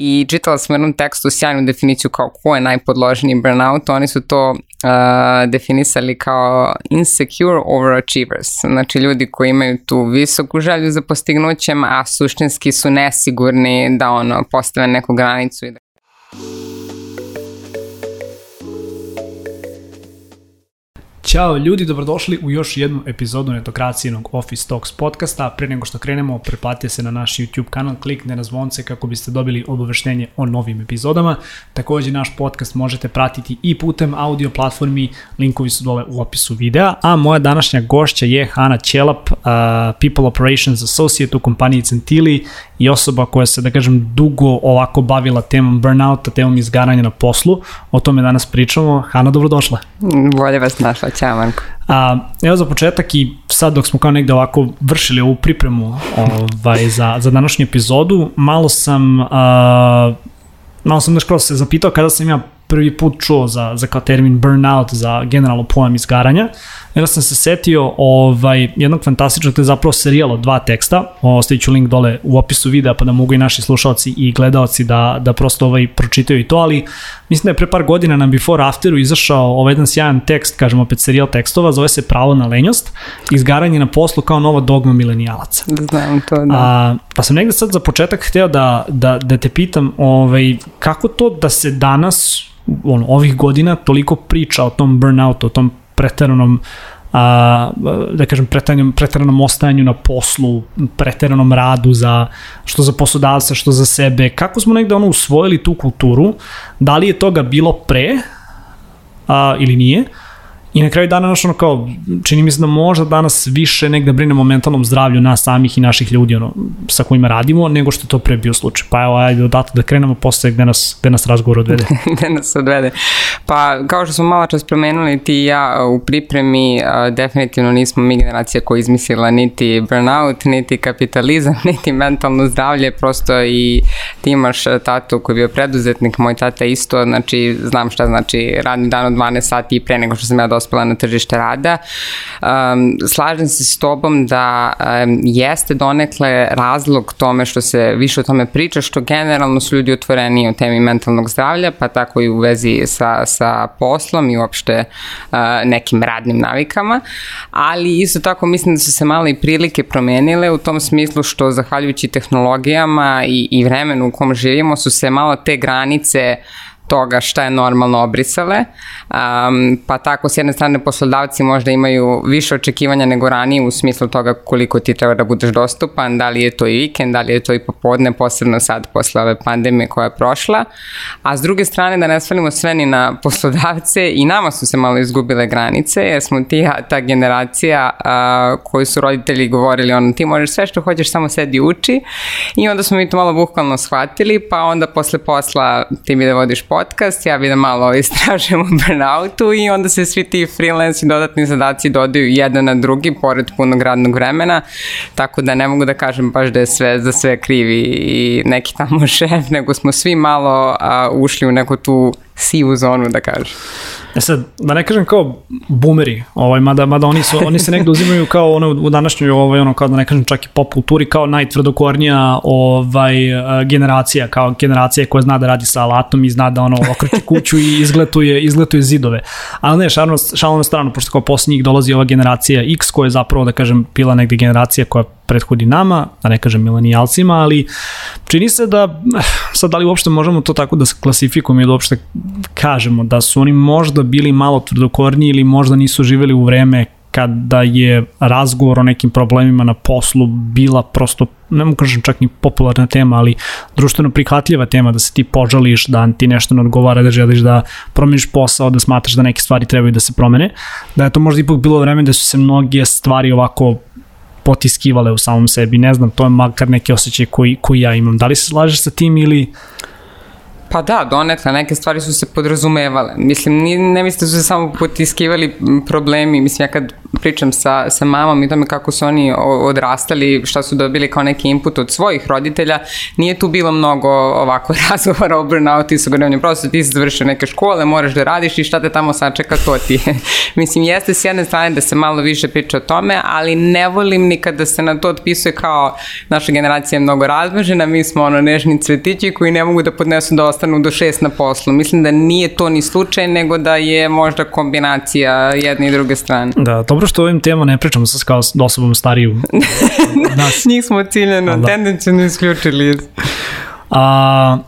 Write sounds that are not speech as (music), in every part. i čitala sam jednom tekstu sjajnu definiciju kao ko je najpodložniji burnout, oni su to uh, definisali kao insecure overachievers, znači ljudi koji imaju tu visoku želju za postignućem, a suštinski su nesigurni da ono postave neku granicu i da... Ćao ljudi, dobrodošli u još jednu epizodu netokracijenog Office Talks podcasta. Pre nego što krenemo, preplatite se na naš YouTube kanal, klikne na zvonce kako biste dobili obaveštenje o novim epizodama. Takođe, naš podcast možete pratiti i putem audio platformi, linkovi su dole u opisu videa. A moja današnja gošća je Hana Ćelap, uh, People Operations Associate u kompaniji Centili i osoba koja se, da kažem, dugo ovako bavila temom burnouta, temom izgaranja na poslu. O tome danas pričamo. Hana, dobrodošla. Bolje vas našla, Ćao Marko. A, evo za početak i sad dok smo kao negde ovako vršili ovu pripremu ovaj, za, za današnju epizodu, malo sam a, malo sam daš kroz se zapitao kada sam ja prvi put čuo za, za kao termin burnout, za generalno pojam izgaranja, jer sam se setio ovaj, jednog fantastičnog, to je zapravo serijal dva teksta, ostavit ću link dole u opisu videa pa da mogu i naši slušalci i gledaoci da, da prosto ovaj pročitaju i to, ali mislim da je pre par godina na Before Afteru izašao ovaj jedan sjajan tekst, kažem opet serijal tekstova, zove se Pravo na lenjost, izgaranje na poslu kao nova dogma milenijalaca. Znam to, da. A, Pa sam negde sad za početak hteo da, da, da te pitam ovaj, kako to da se danas, on, ovih godina, toliko priča o tom burnoutu, o tom preteranom a, da kažem, preteranom, preteranom ostajanju na poslu, preteranom radu za, što za poslodavca, što za sebe. Kako smo negde ono usvojili tu kulturu? Da li je toga bilo pre a, ili nije? I na kraju dana, naš, ono, kao, čini mi se da možda danas više negde brinemo o mentalnom zdravlju nas samih i naših ljudi ono, sa kojima radimo, nego što je to pre bio slučaj. Pa evo, ajde odatle da krenemo posle gde nas, gde nas razgovor odvede. (laughs) gde nas odvede. Pa, kao što smo malo čas promenuli, ti i ja uh, u pripremi a, uh, definitivno nismo mi generacija koja izmislila niti burnout, niti kapitalizam, (laughs) niti mentalno zdravlje, prosto i ti imaš uh, tatu koji je bio preduzetnik, moj tata isto, znači, znam šta znači radni dan od 12 sati i pre nego što sam ja dospela dospela na tržište rada. Um, slažem se s tobom da um, jeste donekle razlog tome što se više o tome priča, što generalno su ljudi otvoreni o temi mentalnog zdravlja, pa tako i u vezi sa, sa poslom i uopšte uh, nekim radnim navikama, ali isto tako mislim da su se male prilike promenile u tom smislu što zahvaljujući tehnologijama i, i vremenu u kom živimo su se malo te granice uh, toga šta je normalno obrisale, um, pa tako s jedne strane poslodavci možda imaju više očekivanja nego ranije u smislu toga koliko ti treba da budeš dostupan, da li je to i vikend, da li je to i popodne, posebno sad posle ove pandemije koja je prošla, a s druge strane da ne svalimo sve ni na poslodavce i nama su se malo izgubile granice, jer smo ti ta generacija a, koju su roditelji govorili ono ti možeš sve što hoćeš samo sedi uči i onda smo mi to malo bukvalno shvatili, pa onda posle posla ti mi da vodiš posla podcast, ja bi da malo istražim o (laughs) burnoutu i onda se svi ti freelance i dodatni zadaci dodaju jedan na drugi pored punog radnog vremena, tako da ne mogu da kažem baš da je sve za sve krivi i neki tamo (laughs) šef, nego smo svi malo a, ušli u neku tu sivu zonu, da kažem. E sad, da ne kažem kao bumeri, ovaj, mada, mada oni, su, oni se negde uzimaju kao ono, u današnjoj, ovaj, ono, kao da ne kažem čak i pop kulturi, kao najtvrdokornija ovaj, e, generacija, kao generacija koja zna da radi sa alatom i zna da ono okreće kuću i izgletuje, izgletuje zidove. Ali ne, šalno, šalno na stranu, pošto kao posle dolazi ova generacija X koja je zapravo, da kažem, pila negde generacija koja prethodi nama, da ne kažem milenijalcima, ali čini se da, eh, sad da li uopšte možemo to tako da klasifikujemo ili uopšte kažemo, da su oni možda bili malo tvrdokorni ili možda nisu živeli u vreme kada je razgovor o nekim problemima na poslu bila prosto, ne mogu kažem čak ni popularna tema, ali društveno prihvatljiva tema da se ti požališ, da ti nešto ne odgovara, da želiš da promeniš posao, da smatraš da neke stvari trebaju da se promene, da je to možda ipak bilo vreme da su se mnoge stvari ovako potiskivale u samom sebi, ne znam, to je makar neki osjećaj koji, koji ja imam. Da li se slažeš sa tim ili Pa da, donekle, neke stvari su se podrazumevale. Mislim, ni, ne mislite da su se samo potiskivali problemi. Mislim, ja kad pričam sa, sa mamom i tome kako su oni odrastali, šta su dobili kao neki input od svojih roditelja, nije tu bilo mnogo ovako (laughs) razgovora o burnoutu i sagorevnju. Prosto ti si završio neke škole, moraš da radiš i šta te tamo sačeka, to ti je. (laughs) Mislim, jeste s jedne strane da se malo više priča o tome, ali ne volim nikad da se na to otpisuje kao naša generacija je mnogo razmežena, mi smo ono nežni cvetići koji ne mogu da podnesu dosta ostanu do šest na poslu. Mislim da nije to ni slučaj, nego da je možda kombinacija jedne i druge strane. Da, dobro što ovim tema ne pričamo sa kao osobom stariju. (laughs) Nas. Njih smo ciljeno, da. tendencijno isključili. A,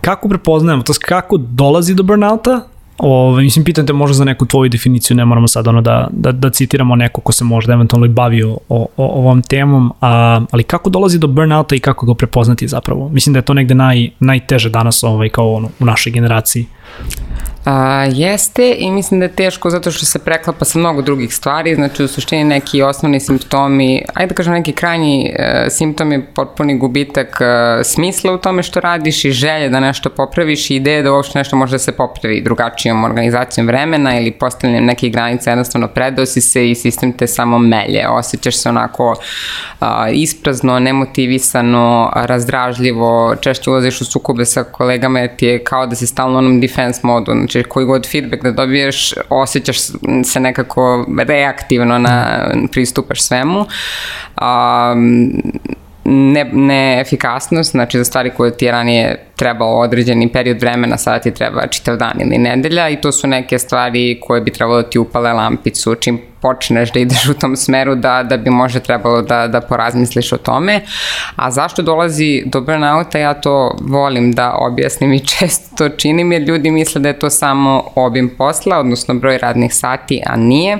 kako prepoznajemo, to kako dolazi do burnouta, Ovo, mislim, pitan te možda za neku tvoju definiciju, ne moramo sad ono da, da, da citiramo neko ko se možda eventualno i bavio o, o, ovom temom, a, ali kako dolazi do burnouta i kako ga prepoznati zapravo? Mislim da je to negde naj, najteže danas ovaj, kao ono, u našoj generaciji. A, jeste i mislim da je teško zato što se preklapa sa mnogo drugih stvari, znači u suštini neki osnovni simptomi, ajde da kažem neki krajnji e, simptom je potpuni gubitak e, smisla u tome što radiš i želje da nešto popraviš i ideje da uopšte nešto može da se popravi drugačijom organizacijom vremena ili postavljanjem nekih granica, jednostavno predosi se i sistem te samo melje, osjećaš se onako a, isprazno, nemotivisano, razdražljivo, češće ulaziš u sukube sa kolegama jer ti je kao da si stalno u onom defense modu, znači znači koji god feedback da dobiješ, osjećaš se nekako reaktivno na pristupaš svemu. Um, ne, neefikasnost, znači za stvari koje ti je ranije trebalo određeni period vremena, sada ti treba čitav dan ili nedelja i to su neke stvari koje bi trebalo da ti upale lampicu čim počneš da ideš u tom smeru da, da bi može trebalo da, da porazmisliš o tome. A zašto dolazi do burnouta, ja to volim da objasnim i (laughs) često to činim jer ljudi misle da je to samo obim posla, odnosno broj radnih sati, a nije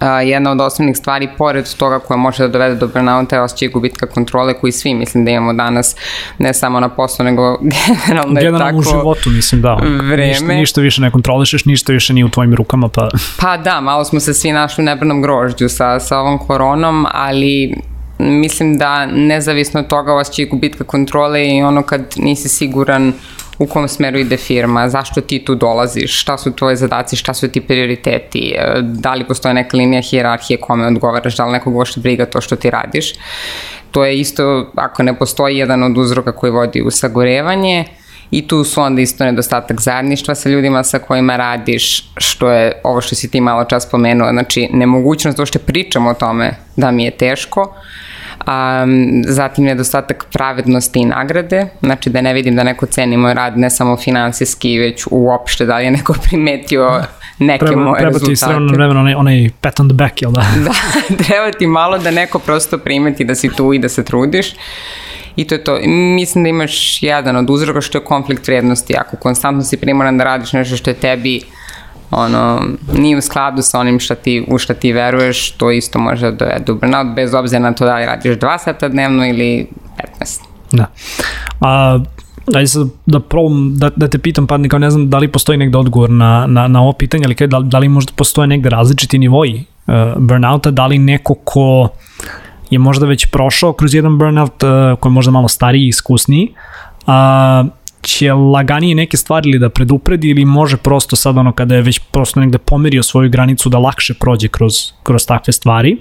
a, jedna od osnovnih stvari, pored toga koja može da dovede do burnouta, je osjećaj gubitka kontrole koji svi mislim da imamo danas, ne samo na poslu, nego (laughs) generalno, generalno tako... u životu, mislim, da. Vreme. Ništa, ništa više ne kontrolišeš, ništa više nije u tvojim rukama, pa... Pa da, malo smo se svi našli u nebrnom grožđu sa, sa ovom koronom, ali mislim da nezavisno od toga osjećaj gubitka kontrole i ono kad nisi siguran u kom smeru ide firma, zašto ti tu dolaziš, šta su tvoje zadaci, šta su ti prioriteti, e, da li postoje neka linija hijerarhije kome odgovaraš, da li nekog uopšte briga to što ti radiš. To je isto, ako ne postoji jedan od uzroka koji vodi u sagorevanje, i tu su onda isto nedostatak zajedništva sa ljudima sa kojima radiš, što je ovo što si ti malo čas pomenuo, znači nemogućnost to da što pričamo o tome da mi je teško, a, zatim nedostatak pravednosti i nagrade, znači da ne vidim da neko ceni moj rad ne samo finansijski, već uopšte da li je neko (laughs) primetio da. neke treba, moje treba rezultate. Treba ti srebrno vremena onaj, onaj pat on the back, jel da? (laughs) da, treba ti malo da neko prosto primeti da si tu i da se trudiš I to je to. Mislim da imaš jedan od uzroka što je konflikt vrednosti. Ako konstantno si primoran da radiš nešto što je tebi ono, nije u skladu sa onim šta ti, u šta ti veruješ, to isto može da dovede do burnout, bez obzira na to da li radiš dva sata dnevno ili 15. Da. A, ajde sad da probam, da, da te pitam, pa kao ne znam da li postoji negde odgovor na, na, na ovo pitanje, ali kaj, da, da li možda postoje negde različiti nivoji uh, eh, burnouta, da li neko ko je možda već prošao kroz jedan burnout uh, koji je možda malo stariji i iskusniji, a, će laganije neke stvari ili da predupredi ili može prosto sad ono kada je već prosto negde pomerio svoju granicu da lakše prođe kroz, kroz takve stvari.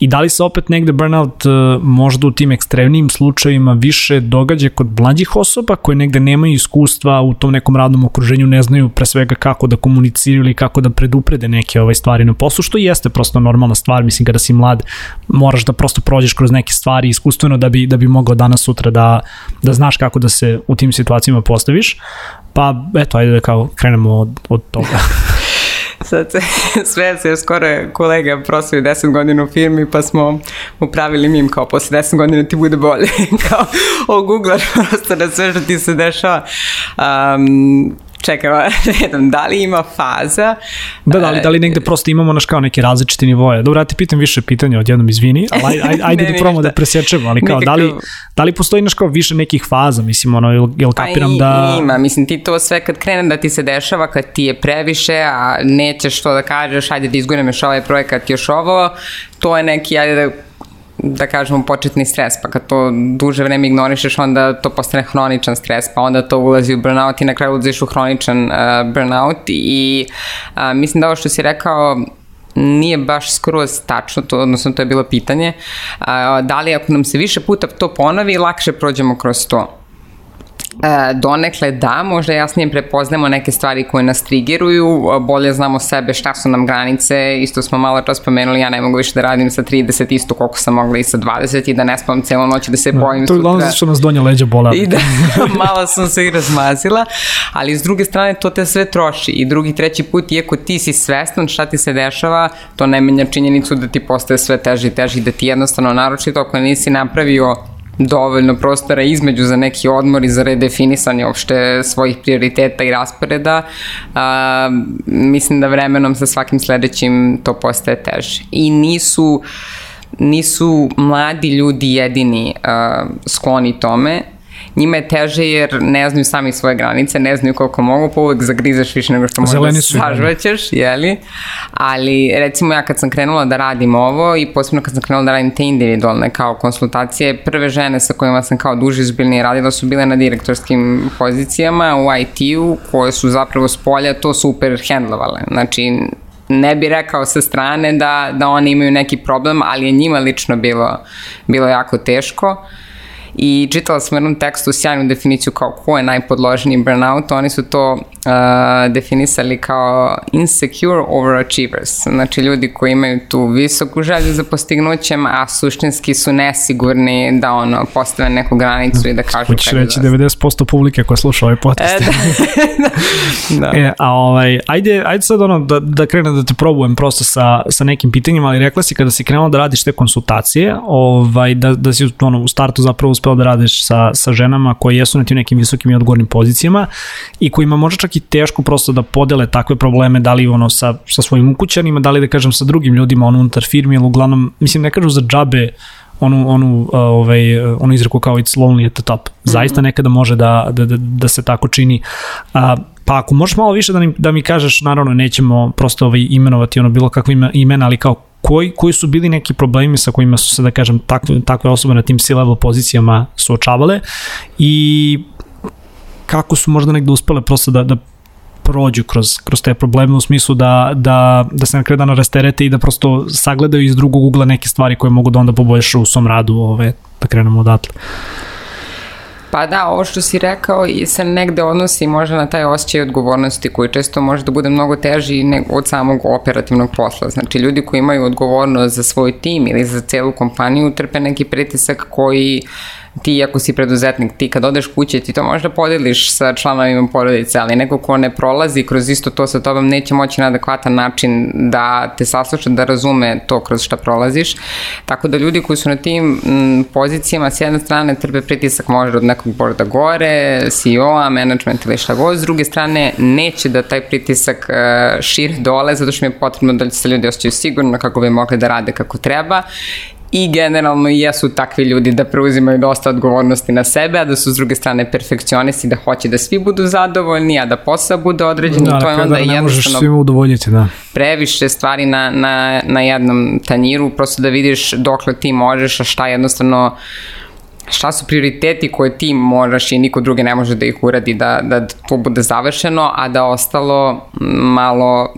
I da li se opet negde burnout e, možda u tim ekstremnim slučajima više događa kod mlađih osoba koje negde nemaju iskustva u tom nekom radnom okruženju, ne znaju pre svega kako da komuniciraju ili kako da preduprede neke ove ovaj, stvari na poslu, što jeste prosto normalna stvar, mislim kada si mlad moraš da prosto prođeš kroz neke stvari iskustveno da bi, da bi mogao danas sutra da, da znaš kako da se u tim situacijama postaviš. Pa eto, ajde da kao krenemo od, od toga. (laughs) Sad (laughs) sve se skoro je kolega proslavio 10 godina u firmi pa smo upravili mim kao posle 10 godina ti bude bolje. (laughs) kao oguglaš (laughs) prosto na sve što ti se dešava. Um, čekala (laughs) redom, da li ima faza? Da, da li, eh, da li negde prosto imamo naš kao neke različite nivoje? Dobro, ja ti pitam više pitanja odjednom, izvini, ali aj, aj, (laughs) ajde ne, da probamo da presječemo, ali kao, Nikakav... da li, da li postoji naš kao više nekih faza, mislim, ono, jel, jel pa kapiram pa i, da... Pa ima, mislim, ti to sve kad krene da ti se dešava, kad ti je previše, a nećeš to da kažeš, ajde da izgunem još ovaj projekat, još ovo, to je neki, ajde da da kažemo, početni stres, pa kad to duže vreme ignorišeš, onda to postane hroničan stres, pa onda to ulazi u burnout i na kraju ulaziš u hroničan uh, burnout i uh, mislim da ovo što si rekao nije baš skroz tačno, to, odnosno to je bilo pitanje, uh, da li ako nam se više puta to ponovi, lakše prođemo kroz to. E, donekle da, možda jasnije prepoznamo neke stvari koje nas trigeruju, e, bolje znamo sebe šta su nam granice, isto smo malo čas pomenuli, ja ne mogu više da radim sa 30 isto koliko sam mogla i sa 20 i da ne spavam celu noć da se da, bojim to je glavno što nas donja leđa bola. I da, (laughs) malo sam se i razmazila, ali s druge strane to te sve troši i drugi, treći put, iako ti si svestan šta ti se dešava, to ne menja činjenicu da ti postaje sve teži i teže da ti jednostavno naročito ako nisi napravio dovoljno prostora između za neki odmor i za redefinisanje opšte svojih prioriteta i rasporeda, a, mislim da vremenom sa svakim sledećim to postaje teže. I nisu nisu mladi ljudi jedini uh, skloni tome njima je teže jer ne znaju sami svoje granice, ne znaju koliko mogu, pa uvek zagrizeš više nego što možda sažvaćeš, jeli? Ali recimo ja kad sam krenula da radim ovo i posebno kad sam krenula da radim te individualne kao konsultacije, prve žene sa kojima sam kao duže izbiljnije radila su bile na direktorskim pozicijama u IT-u koje su zapravo s polja to super hendlovale. Znači, ne bi rekao sa strane da, da one imaju neki problem, ali je njima lično bilo, bilo jako teško. Uh, i čitala sam u jednom tekstu sjajnu definiciju kao ko je najpodložniji burnout, oni su to uh, definisali kao insecure overachievers, znači ljudi koji imaju tu visoku želju za postignućem, a suštinski su nesigurni da ono postave neku granicu i da kažu Hoćeš kada reći da 90% publike koja sluša ovaj podcast. E, da. (laughs) da. E, a ovaj, ajde, ajde sad ono da, da krenem da te probujem prosto sa, sa nekim pitanjima, ali rekla si kada si krenula da radiš te konsultacije, ovaj, da, da si ono, u startu zapravo uspeo da radiš sa, sa ženama koje jesu na tim nekim visokim i odgovornim pozicijama i kojima može čak i teško prosto da podele takve probleme, da li ono sa, sa svojim ukućanima, da li da kažem sa drugim ljudima ono unutar firmi, ili uglavnom, mislim ne kažu za džabe onu, onu, uh, ovaj, onu izreku kao it's lonely at the top. Mhm. Zaista nekada može da, da, da, da se tako čini. A, pa ako možeš malo više da, mi, da mi kažeš, naravno nećemo prosto ovaj, imenovati ono bilo kakve imena, ali kao koji, koji su bili neki problemi sa kojima su se, da kažem, takve, takve osobe na tim C-level pozicijama suočavale i kako su možda negde uspele prosto da, da prođu kroz, kroz te probleme u smislu da, da, da se na kraju dana rasterete i da prosto sagledaju iz drugog ugla neke stvari koje mogu da onda poboljšu u svom radu ove, da krenemo odatle. Pa da, ovo što si rekao i se negde odnosi možda na taj osjećaj odgovornosti koji često može da bude mnogo teži od samog operativnog posla. Znači, ljudi koji imaju odgovornost za svoj tim ili za celu kompaniju trpe neki pritisak koji uh, ti ako si preduzetnik, ti kad odeš kuće, ti to možda podeliš sa članovima porodice, ali neko ko ne prolazi kroz isto to sa tobom neće moći na adekvatan način da te sasluša, da razume to kroz šta prolaziš. Tako da ljudi koji su na tim pozicijama s jedne strane trpe pritisak možda od nekog borda gore, CEO-a, management ili šta god, s druge strane neće da taj pritisak e, šire dole, zato što mi je potrebno da se ljudi osjećaju sigurno kako bi mogli da rade kako treba i generalno jesu takvi ljudi da preuzimaju dosta odgovornosti na sebe, a da su s druge strane perfekcionisti, da hoće da svi budu zadovoljni, a da posao bude određen da, i to je onda jednostavno... Ne možeš svima udovoljiti, da. Previše stvari na, na, na jednom tanjiru, prosto da vidiš dokle ti možeš, a šta jednostavno šta su prioriteti koje ti moraš i niko drugi ne može da ih uradi da, da to bude završeno, a da ostalo malo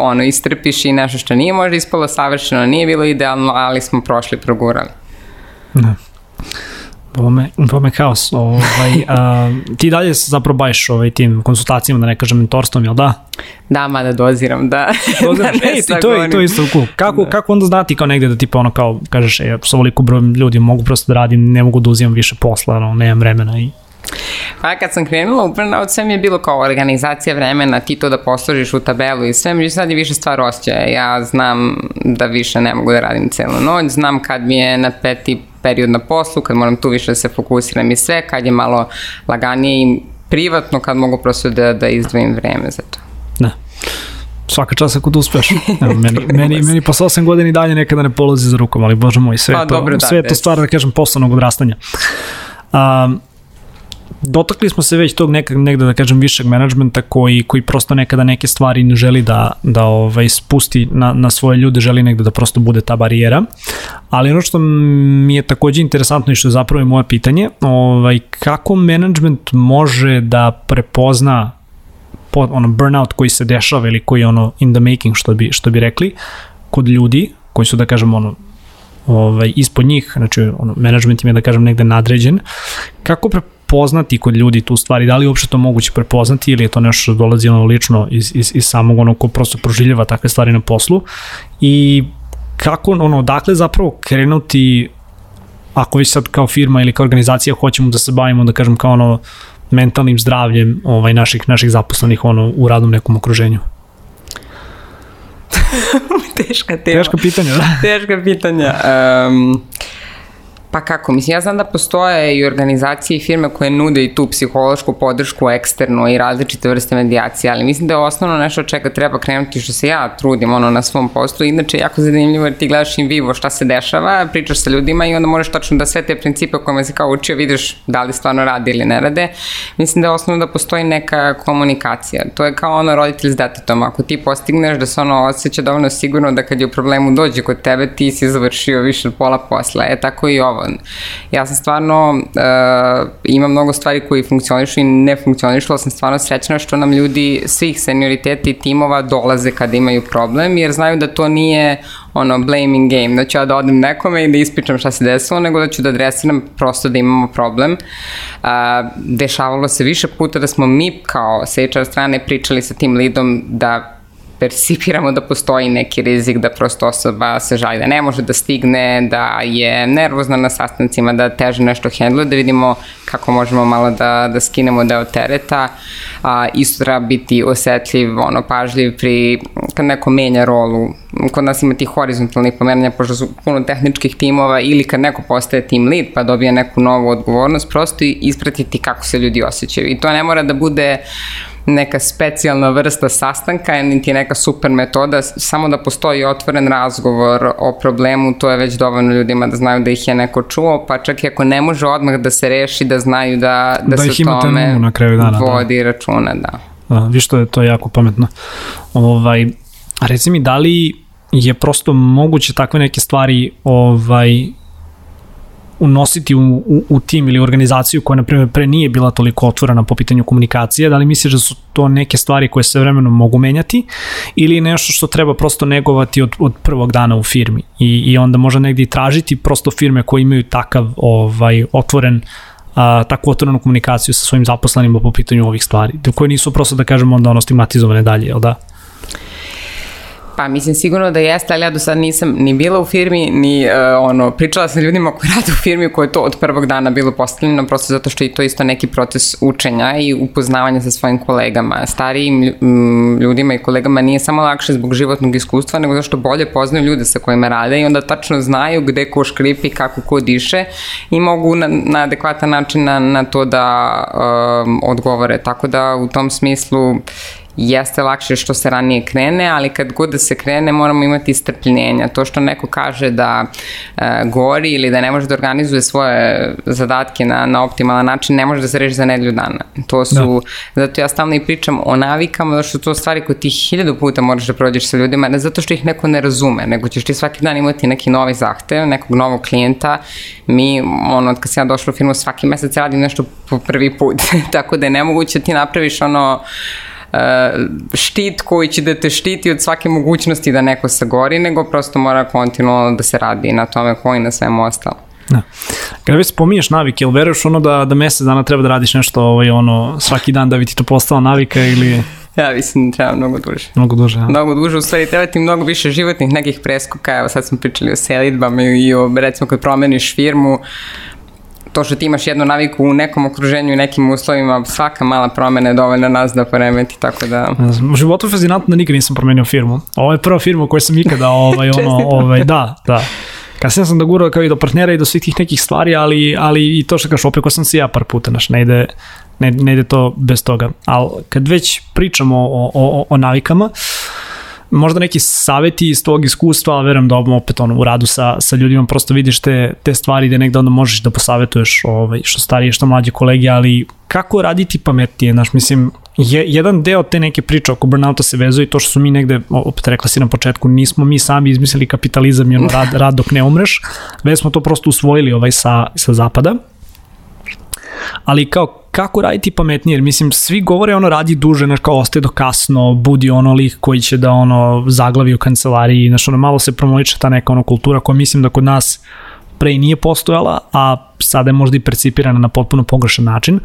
ono, istrpiš i nešto što nije možda ispalo savršeno, nije bilo idealno, ali smo prošli, progurali. Da. Bome, bome kaos. Ovaj, (laughs) a, ti dalje se zapravo baviš ovaj, tim konsultacijama, da ne kažem mentorstvom, jel da? Da, mada doziram, da. Doziraš, (laughs) da ej, ti, to, je, to je isto cool. Kako, da. kako onda znati kao negde da tipa ono kao, kažeš, e, s ovoliko brojem ljudi mogu prosto da radim, ne mogu da uzimam više posla, no, nemam vremena i Pa kad sam krenula u burnout, sve mi je bilo kao organizacija vremena, ti to da posložiš u tabelu i sve, međutim sad je više stvar osjećaja. Ja znam da više ne mogu da radim celu noć, znam kad mi je na peti period na poslu, kad moram tu više da se fokusiram i sve, kad je malo laganije i privatno, kad mogu prosto da, da izdvojim vreme za to. Da svaka čast ako to da uspeš. Evo, meni, (laughs) meni, meni posle 8 godina i dalje nekada ne polazi za rukom, ali bože moj, sve, pa, to, dobro, da, sve da, to stvar, da kažem, poslovnog odrastanja. Um, dotakli smo se već tog nekak, negde, da kažem, višeg menadžmenta koji, koji prosto nekada neke stvari ne želi da, da ovaj, spusti na, na svoje ljude, želi negde da prosto bude ta barijera. Ali ono što mi je takođe interesantno i što je zapravo i moje pitanje, ovaj, kako menadžment može da prepozna pod, ono burnout koji se dešava ili koji je ono in the making što bi što bi rekli kod ljudi koji su da kažem ono ovaj ispod njih znači ono menadžment im je da kažem negde nadređen kako pre, poznati kod ljudi tu stvari, da li je uopšte to moguće prepoznati ili je to nešto što dolazi ono lično iz, iz, iz samog onog ko prosto proživljava takve stvari na poslu i kako ono, odakle zapravo krenuti ako vi sad kao firma ili kao organizacija hoćemo da se bavimo, da kažem kao ono mentalnim zdravljem ovaj, naših, naših zaposlenih ono, u radnom nekom okruženju? (laughs) teška tema. Teška pitanja, da. (laughs) teška pitanja. Um, Pa kako, mislim, ja znam da postoje i organizacije i firme koje nude i tu psihološku podršku eksternu i različite vrste medijacije, ali mislim da je osnovno nešto od čega treba krenuti što se ja trudim ono, na svom poslu. Inače, jako zanimljivo jer ti gledaš im vivo šta se dešava, pričaš sa ljudima i onda možeš tačno da sve te principe kojima si kao učio vidiš da li stvarno radi ili ne rade. Mislim da je osnovno da postoji neka komunikacija. To je kao ono roditelj s detetom. Ako ti postigneš da se ono osjeća dovoljno sigurno da kad je u problemu dođe kod tebe, ti si završio više od pola posla. E tako i ovo idealan. Ja sam stvarno, uh, imam mnogo stvari koji funkcionišu i ne funkcionišu, ali sam stvarno srećna što nam ljudi svih senioriteta i timova dolaze kada imaju problem, jer znaju da to nije ono blaming game, da ću ja da odem nekome i da ispričam šta se desilo, nego da ću da adresiram prosto da imamo problem. A, eh, dešavalo se više puta da smo mi kao sa strane pričali sa tim lidom da percipiramo da postoji neki rizik da prosto osoba se žali da ne može da stigne, da je nervozna na sastancima, da teže nešto hendluje, da vidimo kako možemo malo da, da skinemo deo tereta. A, isto treba biti osetljiv, ono, pažljiv pri, kad neko menja rolu. Kod nas ima tih horizontalnih pomeranja, pošto su puno tehničkih timova ili kad neko postaje team lead pa dobije neku novu odgovornost, prosto ispratiti kako se ljudi osjećaju. I to ne mora da bude neka specijalna vrsta sastanka, niti neka super metoda, samo da postoji otvoren razgovor o problemu, to je već dovoljno ljudima da znaju da ih je neko čuo, pa čak i ako ne može odmah da se reši, da znaju da, da, da se tome na kraju dana, da. vodi da. računa. Da. Da, viš to je, to jako pametno. Ovaj, reci mi, da li je prosto moguće takve neke stvari ovaj, unositi u, u, u tim ili organizaciju koja, na primjer, pre nije bila toliko otvorena po pitanju komunikacije, da li misliš da su to neke stvari koje se vremenom mogu menjati ili nešto što treba prosto negovati od, od prvog dana u firmi i, i onda možda negde i tražiti prosto firme koje imaju takav ovaj, otvoren a, takvu otvorenu komunikaciju sa svojim zaposlenima po pitanju ovih stvari, koje nisu prosto da kažemo onda ono stigmatizovane dalje, jel da? Pa mislim sigurno da jeste, ali ja do sad nisam ni bila u firmi, ni uh, ono, pričala sam ljudima koji (laughs) rade u firmi koje je to od prvog dana bilo postavljeno, prosto zato što je to isto neki proces učenja i upoznavanja sa svojim kolegama. Starijim ljudima i kolegama nije samo lakše zbog životnog iskustva, nego zato što bolje poznaju ljude sa kojima rade i onda tačno znaju gde ko škripi, kako ko diše i mogu na, na adekvatan način na, na to da um, odgovore. Tako da u tom smislu jeste lakše što se ranije krene, ali kad god da se krene moramo imati strpljenja. To što neko kaže da e, gori ili da ne može da organizuje svoje zadatke na, na optimalan način, ne može da se reši za nedelju dana. To su, da. zato ja stalno i pričam o navikama, zato što to stvari koje ti hiljadu puta moraš da prođeš sa ljudima, ne zato što ih neko ne razume, nego ćeš ti svaki dan imati neki novi zahtev, nekog novog klijenta. Mi, ono, od kad sam ja došla u firmu, svaki mesec radim nešto po prvi put, (laughs) tako da je nemoguće da ti napraviš ono E, štit koji će da te štiti od svake mogućnosti da neko sagori, nego prosto mora kontinualno da se radi na tome koji na svemu ostalo. Da. Kada već spominješ navike, ili veruješ ono da, da mesec dana treba da radiš nešto ovaj, ono, svaki dan da bi ti to postala navika ili... Ja mislim da treba mnogo duže. Mnogo duže, ja. Mnogo duže, u stvari treba ti mnogo više životnih nekih preskoka, evo sad smo pričali o selitbama i o, recimo kad promeniš firmu, to što ti imaš jednu naviku u nekom okruženju i nekim uslovima, svaka mala promena je dovoljna nas da poremeti, tako da... U životu fascinantno nikad nisam promenio firmu. Ovo je prva firma u kojoj sam ikada, ovaj, (laughs) ono, ovaj, da, da. Kasnije sam da gurao kao i do partnera i do svih tih nekih stvari, ali, ali i to što kažeš, opekao sam se ja par puta, znaš, ne ide, ne, ne ide to bez toga. Ali kad već pričamo o, o, o navikama, uh, možda neki saveti iz tvog iskustva, ali verujem da opet ono, u radu sa, sa ljudima prosto vidiš te, te stvari gde negde onda možeš da posavetuješ ovaj, što starije, što mlađe kolege, ali kako raditi pametnije, znaš, mislim, je, jedan deo te neke priče oko burnouta se vezuje i to što su mi negde, opet rekla si na početku, nismo mi sami izmislili kapitalizam i ono rad, (laughs) rad dok ne umreš, već smo to prosto usvojili ovaj sa, sa zapada. Ali kao kako raditi pametnije, jer mislim svi govore ono radi duže, znaš kao ostaje do kasno, budi ono lik koji će da ono zaglavi u kancelariji, znaš ono malo se promoviče ta neka ono kultura koja mislim da kod nas pre i nije postojala, a sada je možda i percipirana na potpuno pogrešan način,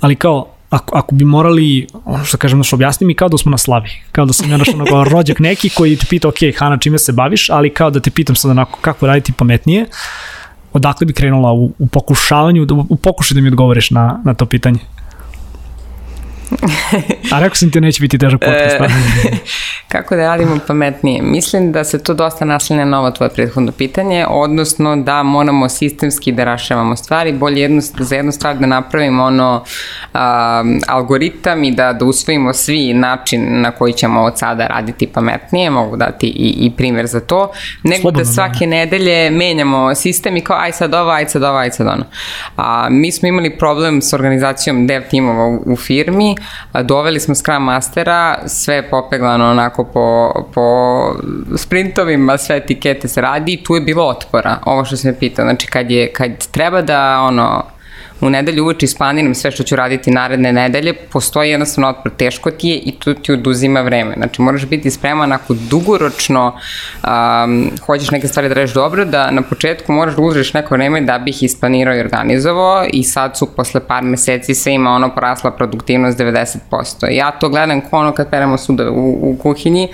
ali kao ako, ako bi morali, ono što kažem, znaš, objasni mi kao da smo na slavi, kao da sam ja naš ono rođak neki koji te pita, ok, Hana, čime se baviš, ali kao da te pitam sad onako kako raditi pametnije, odakle bi krenula u, u pokušavanju, da, u pokušaju da mi odgovoriš na, na to pitanje? A rekao sam ti neće biti težak e, podcast. Pa- (laughs) kako da radimo pametnije? Mislim da se to dosta naslanja na ovo tvoje prethodno pitanje, odnosno da moramo sistemski da rašavamo stvari, bolje jedno, za jednu stvar da napravimo ono a, algoritam i da, da usvojimo svi način na koji ćemo od sada raditi pametnije, mogu dati i, i primer za to, nego da Slobodno, da svake da. nedelje menjamo sistem i kao aj sad ovo, aj sad ovo, aj sad ono. A, mi smo imali problem s organizacijom dev timova u, u firmi, Doveli smo Scrum Mastera, sve je popeglano onako po, po sprintovima, sve etikete se radi i tu je bilo otpora, ovo što sam je pitao. Znači, kad, je, kad treba da ono, u nedelju uveče isplaniram sve što ću raditi naredne nedelje, postoji jednostavno otpor, teško ti je i to ti oduzima vreme. Znači moraš biti spreman ako dugoročno um, hoćeš neke stvari da radiš dobro, da na početku moraš da uzreš neko vreme da bih isplanirao i organizovao i sad su posle par meseci sve ima ono porasla produktivnost 90%. Ja to gledam ko ono kad peremo sudove u, u kuhinji,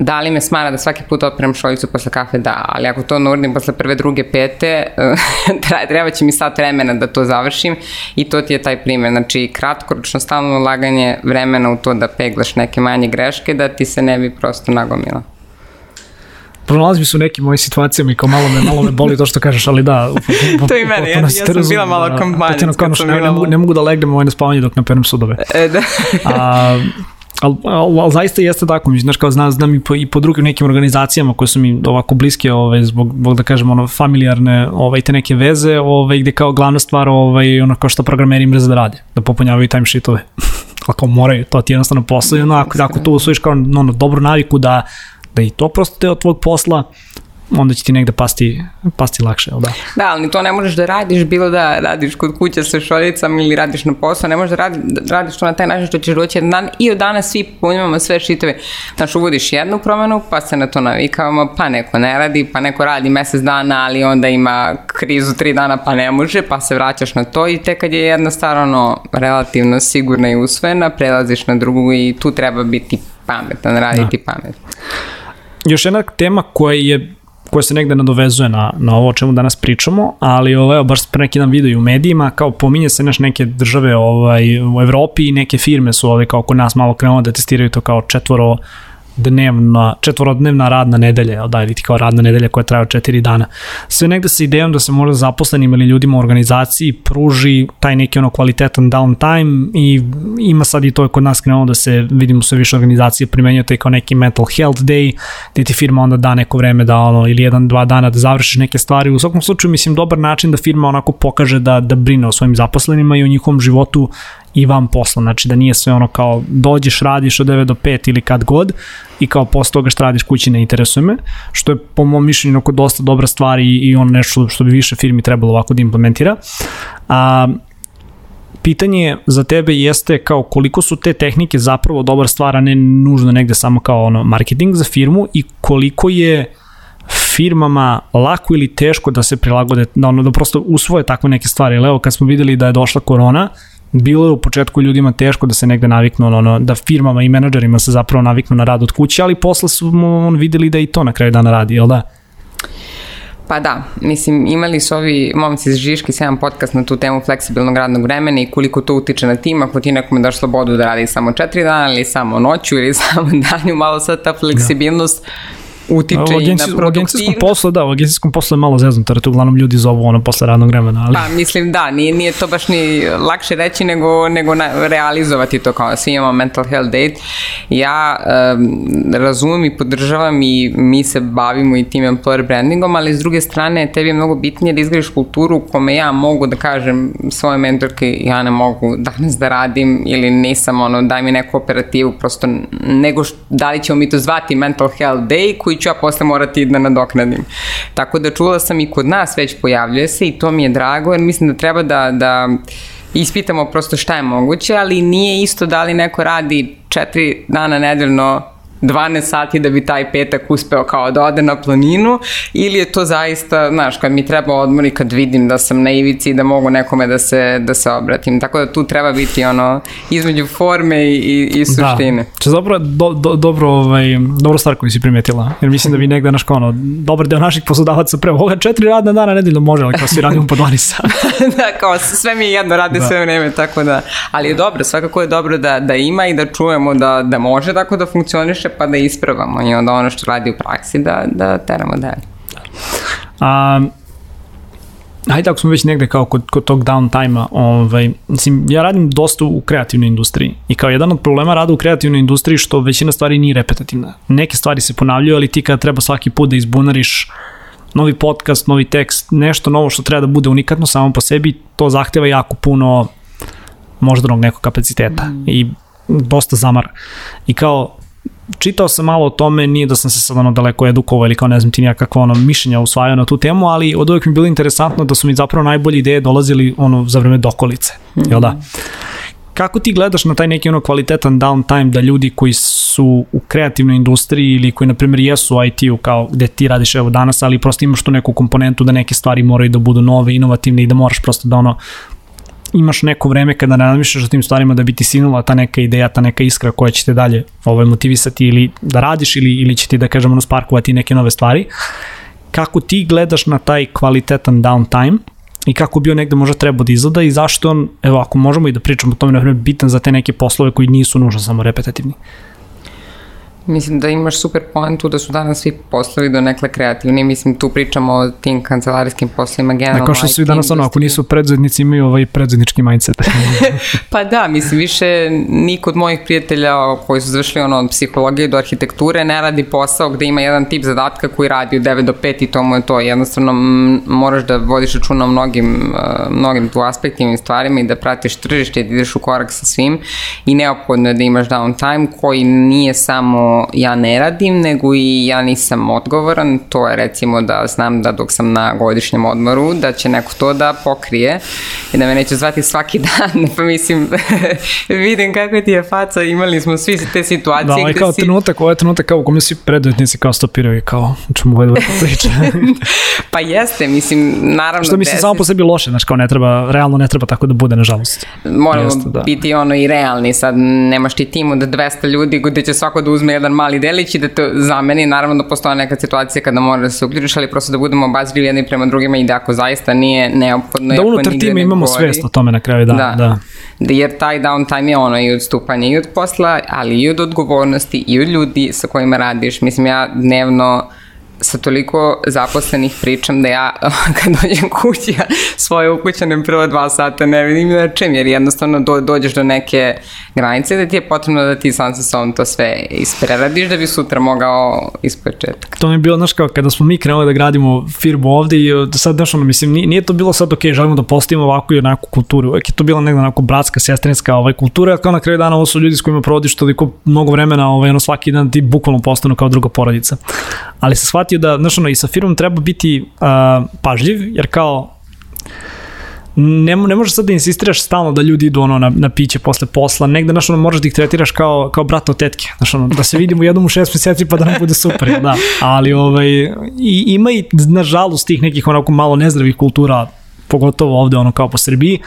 Da li me smara da svaki put otprem šolicu posle kafe? Da, ali ako to ne uradim posle prve, druge, pete, (laughs) treba će mi sat vremena da to završim i to ti je taj primjer. Znači, kratkoročno stalno laganje vremena u to da peglaš neke manje greške da ti se ne bi prosto nagomila pronalazim se u nekim mojim situacijama i kao malo me, malo me boli to što kažeš, ali da. U, (laughs) to i meni, ja, ja sam razum, bila malo da. kompanijska. Potpuno, kao, ne, ne, mogu, ne mogu da legnem ovaj na spavanje dok naperem sudove. E, da. A, Ali, ali, ali zaista jeste tako, mislim, znaš, kao znam, znam i po, i po drugim nekim organizacijama koje su mi ovako bliske, ovaj, zbog, zbog da kažem, ono, familijarne, ovaj, te neke veze, ovaj, gde kao glavna stvar, ovaj, ono, kao što programeri mrze da rade, da popunjavaju timesheetove. (laughs) ako moraju, to ti jednostavno posao ono, ako, ako to usvojiš kao ono, dobru naviku da, da i to prosto deo tvog posla, onda će ti negde pasti, pasti lakše, jel da? Da, ali to ne možeš da radiš, bilo da radiš kod kuće sa šolicama ili radiš na poslu, ne možeš da, radi, da radiš to na taj način što ćeš doći jedan dan i od danas svi punjamo sve šitove. Znači, uvodiš jednu promenu, pa se na to navikavamo, pa neko ne radi, pa neko radi mesec dana, ali onda ima krizu tri dana, pa ne može, pa se vraćaš na to i te kad je jedna starano relativno sigurna i usvojena, prelaziš na drugu i tu treba biti pametan, raditi da. pametno. Još jedna tema koja je koja se negde nadovezuje na, na ovo o čemu danas pričamo, ali ovo, evo, baš pre neki dan video i u medijima, kao pominje se naš neke države ovaj, u Evropi i neke firme su ovaj, kao kod nas malo krenule da testiraju to kao četvoro dnevna, četvorodnevna radna nedelja, da, ili kao radna nedelja koja traje od četiri dana. Sve negde sa idejom da se možda zaposlenim ili ljudima u organizaciji pruži taj neki ono kvalitetan downtime i ima sad i to je kod nas krenulo da se vidimo sve više organizacije primenjuje to kao neki mental health day, gde ti firma onda da neko vreme da ono, ili jedan, dva dana da završiš neke stvari. U svakom slučaju mislim dobar način da firma onako pokaže da, da brine o svojim zaposlenima i o njihovom životu i van posla, znači da nije sve ono kao dođeš, radiš od 9 do 5 ili kad god i kao posle toga što radiš kući ne interesuje me, što je po mom mišljenju oko dosta dobra stvar i, i ono nešto što bi više firmi trebalo ovako da implementira. A, pitanje za tebe jeste kao koliko su te tehnike zapravo dobra stvar, a ne nužno negde samo kao ono marketing za firmu i koliko je firmama lako ili teško da se prilagode, da, ono, da prosto usvoje takve neke stvari. Jer kad smo videli da je došla korona, bilo je u početku ljudima teško da se negde naviknu, na ono, da firmama i menadžerima se zapravo naviknu na rad od kuće, ali posle su on, videli da i to na kraju dana radi, jel da? Pa da, mislim, imali su ovi momci iz Žiški 7 podcast na tu temu fleksibilnog radnog vremena i koliko to utiče na tim, ako ti nekome daš slobodu da radi samo 4 dana ili samo noću ili (laughs) samo danju, malo sad ta fleksibilnost da utiče u agencij, i na produktivnost. U agencijskom poslu, da, u agencijskom poslu je malo zezno, jer tu uglavnom ljudi zovu ono posle radnog vremena. Ali... Pa, mislim, da, nije, nije to baš ni lakše reći nego, nego na, realizovati to kao svi imamo mental health date. Ja um, razumem i podržavam i mi se bavimo i tim employer brandingom, ali s druge strane tebi je mnogo bitnije da izgradiš kulturu u kome ja mogu da kažem svoje mentorke ja ne mogu danas da radim ili nisam ono daj mi neku operativu prosto nego š, da li ćemo mi to zvati mental health day koji ću ja posle morati da nadoknadim. Tako da čula sam i kod nas već pojavljuje se i to mi je drago jer mislim da treba da, da ispitamo prosto šta je moguće, ali nije isto da li neko radi četiri dana nedeljno 12 sati da bi taj petak uspeo kao da ode na planinu ili je to zaista, znaš, kad mi treba odmor i kad vidim da sam na ivici i da mogu nekome da se, da se obratim. Tako da tu treba biti ono između forme i, i da. suštine. Da. Če zapravo do, do, dobro, ovaj, dobro stvar koju si primetila. Jer mislim da bi negde naš ono, dobar deo naših poslodavaca prvo, ovoga četiri radna dana nedeljno može, ali kao svi radimo po 12 sata. (laughs) da, kao sve mi jedno radi da. sve vreme, tako da. Ali je dobro, svakako je dobro da, da ima i da čujemo da, da može tako da funkcioniše greše pa da ispravamo i onda ono što radi u praksi da, da teramo dalje. Um, hajde ako smo već negde kao kod, kod tog downtime-a, ovaj, mislim, ja radim dosta u kreativnoj industriji i kao jedan od problema rada u kreativnoj industriji što većina stvari nije repetitivna. Neke stvari se ponavljaju, ali ti kada treba svaki put da izbunariš novi podcast, novi tekst, nešto novo što treba da bude unikatno samo po sebi, to zahteva jako puno moždanog nekog kapaciteta mm. i dosta zamara. I kao, čitao sam malo o tome, nije da sam se sad ono daleko edukovao ili kao ne znam ti nijakakva ono mišljenja usvajao na tu temu, ali od uvek mi bilo interesantno da su mi zapravo najbolje ideje dolazili ono za vreme dokolice, mm jel da? Kako ti gledaš na taj neki ono kvalitetan downtime da ljudi koji su u kreativnoj industriji ili koji na primjer jesu u IT-u kao gde ti radiš evo danas, ali prosto imaš tu neku komponentu da neke stvari moraju da budu nove, inovativne i da moraš prosto da ono imaš neko vreme kada ne razmišljaš o tim stvarima da bi ti sinula ta neka ideja, ta neka iskra koja će te dalje ovaj, motivisati ili da radiš ili, ili će ti da kažemo ono sparkovati neke nove stvari. Kako ti gledaš na taj kvalitetan downtime i kako bi on negde možda trebao da izgleda i zašto on, evo ako možemo i da pričamo o tome, na primjer, bitan za te neke poslove koji nisu nužno samo repetitivni? Uh, Mislim da imaš super poentu da su danas svi poslovi do nekle kreativni. Mislim, tu pričamo o tim kancelarijskim poslovima e, generalno. Da, kao što su i danas ono, ako nisu predzadnici, imaju ovaj predzadnički mindset. (laughs) pa da, mislim, više niko od mojih prijatelja koji su završili ono, od psihologije do arhitekture ne radi posao gde ima jedan tip zadatka koji radi od 9 do 5 i to mu je to. Jednostavno, moraš da vodiš računa o mnogim, e, mnogim tu aspektima i stvarima i da pratiš tržište i da ideš u korak sa svim i neophodno je da imaš downtime koji nije samo ja ne radim, nego i ja nisam odgovoran, to je recimo da znam da dok sam na godišnjem odmoru, da će neko to da pokrije i da me neće zvati svaki (laughs) dan, pa mislim, (laughs) vidim kako ti je faca, imali smo svi te situacije da, gde si... kao trenutak, ovo trenutak kao u kome svi preduzetnici kao stopiraju i kao, čemu ovaj lepo priča. (laughs) pa jeste, mislim, naravno... Što mislim, deset... Da samo po sebi loše, znaš, kao ne treba, realno ne treba tako da bude, nažalost. Moramo jeste, da. biti ono i realni, sad nemaš ti tim od 200 ljudi gde će svako da uzme jedan mali delić i da to zameni. Naravno da postoje neka situacija kada mora da se uključiš, ali prosto da budemo obazrivi jedni prema drugima i da ako zaista nije neophodno... Da unutar tima da imamo gori. svest o tome na kraju dana. Da. da. da. Jer taj downtime je ono i od stupanja i od posla, ali i od odgovornosti i od ljudi sa kojima radiš. Mislim, ja dnevno sa toliko zaposlenih pričam da ja (laughs) kad dođem kući ja svoje ukućane prva dva sata ne vidim na čem jer jednostavno do, dođeš do neke granice da ti je potrebno da ti sam sa sobom to sve ispreradiš da bi sutra mogao iz početka. To mi je bilo, znaš kao kada smo mi krenuli da gradimo firmu ovde i sad znaš ono mislim nije to bilo sad ok želimo da postavimo ovakvu i onakvu kulturu uvek je to bila negde onako bratska, sestrinska ovaj, kultura kao na kraju dana ovo su ljudi s kojima provodiš toliko mnogo vremena ovaj, ono, svaki dan ti bukvalno postanu kao druga porodica. Ali se shvati shvatio da, znaš, ono, i sa firmom treba biti uh, pažljiv, jer kao ne, ne možeš sad da insistiraš stalno da ljudi idu ono na, na piće posle posla, negde, znaš, ono, moraš da ih tretiraš kao, kao brata od tetke, znaš, ono, da se vidimo jednom u šest meseci pa da nam bude super, da, ali, ovaj, i, ima i, nažalost, tih nekih onako malo nezdravih kultura pogotovo ovde ono kao po Srbiji,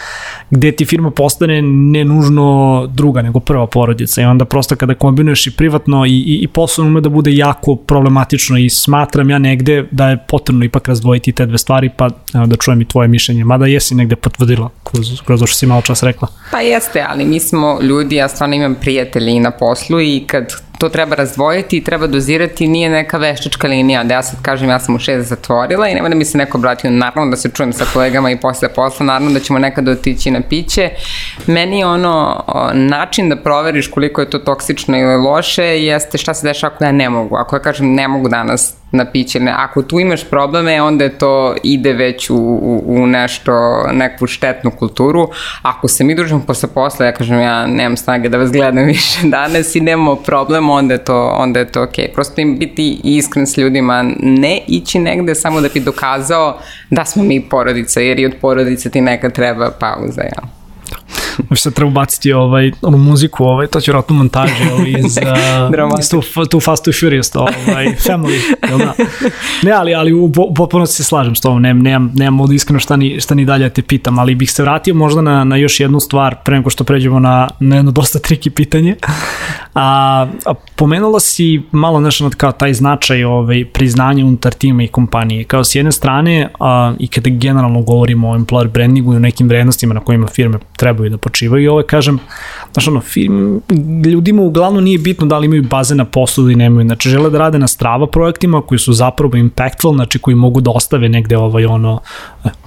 gde ti firma postane ne nužno druga, nego prva porodica i onda prosto kada kombinuješ i privatno i, i, i poslovno ume da bude jako problematično i smatram ja negde da je potrebno ipak razdvojiti te dve stvari, pa evo, da čujem i tvoje mišljenje, mada jesi negde potvrdila kroz, kroz što si malo čas rekla. Pa jeste, ali mi smo ljudi, ja stvarno imam prijatelji na poslu i kad to treba razdvojiti i treba dozirati, nije neka veštačka linija da ja sad kažem ja sam u šest zatvorila i nema da mi se neko obratio, naravno da se čujem sa kolegama i posle posla, naravno da ćemo nekad otići na piće. Meni je ono način da proveriš koliko je to toksično ili loše jeste šta se dešava ako ja ne mogu. Ako ja kažem ne mogu danas na piće. ako tu imaš probleme, onda to ide već u, u, u nešto, neku štetnu kulturu. Ako se mi družimo posle posle, ja kažem ja nemam snage da vas gledam (laughs) više danas i nemamo problem, onda je to, onda je to okej. Okay. Prosto im biti iskren s ljudima, ne ići negde samo da bi dokazao da smo mi porodica, jer i od porodice ti neka treba pauza, jel? Ja. Možda sad treba ubaciti ovaj, ovu muziku, ovaj, to će vratno montaže ovaj, iz, uh, (laughs) iz tu, tu Fast and Furious, ovaj, Family, jel da? Ne, ali, ali u potpuno se slažem s tobom, nemam, nemam, nemam ovde iskreno šta ni, šta ni dalje da te pitam, ali bih se vratio možda na, na još jednu stvar, pre nego što pređemo na, na jedno dosta triki pitanje. A, a pomenula si malo nešto kao taj značaj ovaj, priznanje unutar tima i kompanije. Kao s jedne strane, a, i kada generalno govorimo o employer brandingu i o nekim vrednostima na kojima firme trebaju da počivaju i ovo je, kažem, znaš ono, film, ljudima uglavnom nije bitno da li imaju baze na poslu ili nemaju, znači žele da rade na strava projektima koji su zapravo impactful, znači koji mogu da ostave negde ovaj ono